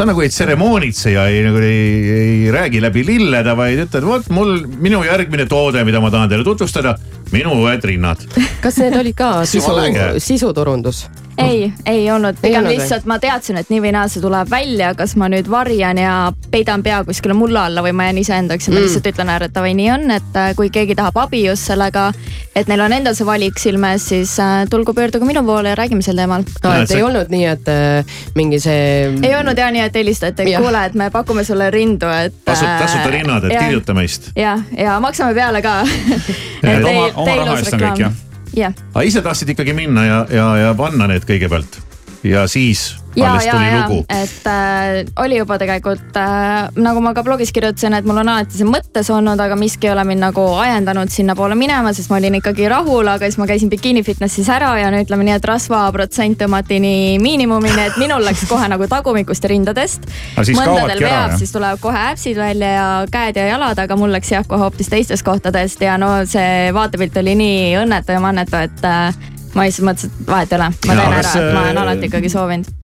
sa nagu ei tseremoonitse ja ei nagu ei, ei räägi läbi lillede, vaid ütled, vot mul, minu järgmine toode, mida ma tahan teile tutvustada, minu õed rinnad. kas need olid ka sisu, sisuturundus? Ei, ei olnud, pigem lihtsalt ma teadsin, et nii või naa see tuleb välja, kas ma nüüd varjan ja peidan pea kuskile mulla alla või ma jään iseendaks ja ma mm. lihtsalt ütlen ära, et davai, nii on, et äh, kui keegi tahab abi just sellega, et neil on endal see valik silme ees, siis äh, tulgu pöörduge minu poole ja räägime sel teemal no,. et ei olnud nii, et äh, mingi see. ei olnud ja nii, et helistati, et kuule, et me pakume sulle rindu, et. tasuta rinnad, et kirjuta meist. jah, ja maksame peale ka oma, oma raha eest on kõik jah yeah.. aga ise tahtsid ikkagi minna ja, ja, ja panna need kõigepealt. Ja siis ja, ja, lugu. et äh, oli juba tegelikult äh, nagu ma ka blogis kirjutasin, et mul on alati see mõttes olnud, aga miski ei ole mind nagu ajendanud sinnapoole minema, sest ma olin ikkagi rahul, aga siis ma käisin bikiini fitnessis ära ja no ütleme nii, et rasvaprotsent tõmmati nii miinimumini, et minul läks kohe nagu tagumikust ja rindadest. mõndadel veab, siis tulevad kohe äpsid välja ja käed ja jalad, aga mul läks jah kohe hoopis teistest kohtadest ja no see vaatepilt oli nii õnnetu ja mannetu, et äh, ma lihtsalt mõtlesin, et vahet ei ole, ma teen ära, et ma olen alati ikkagi soovinud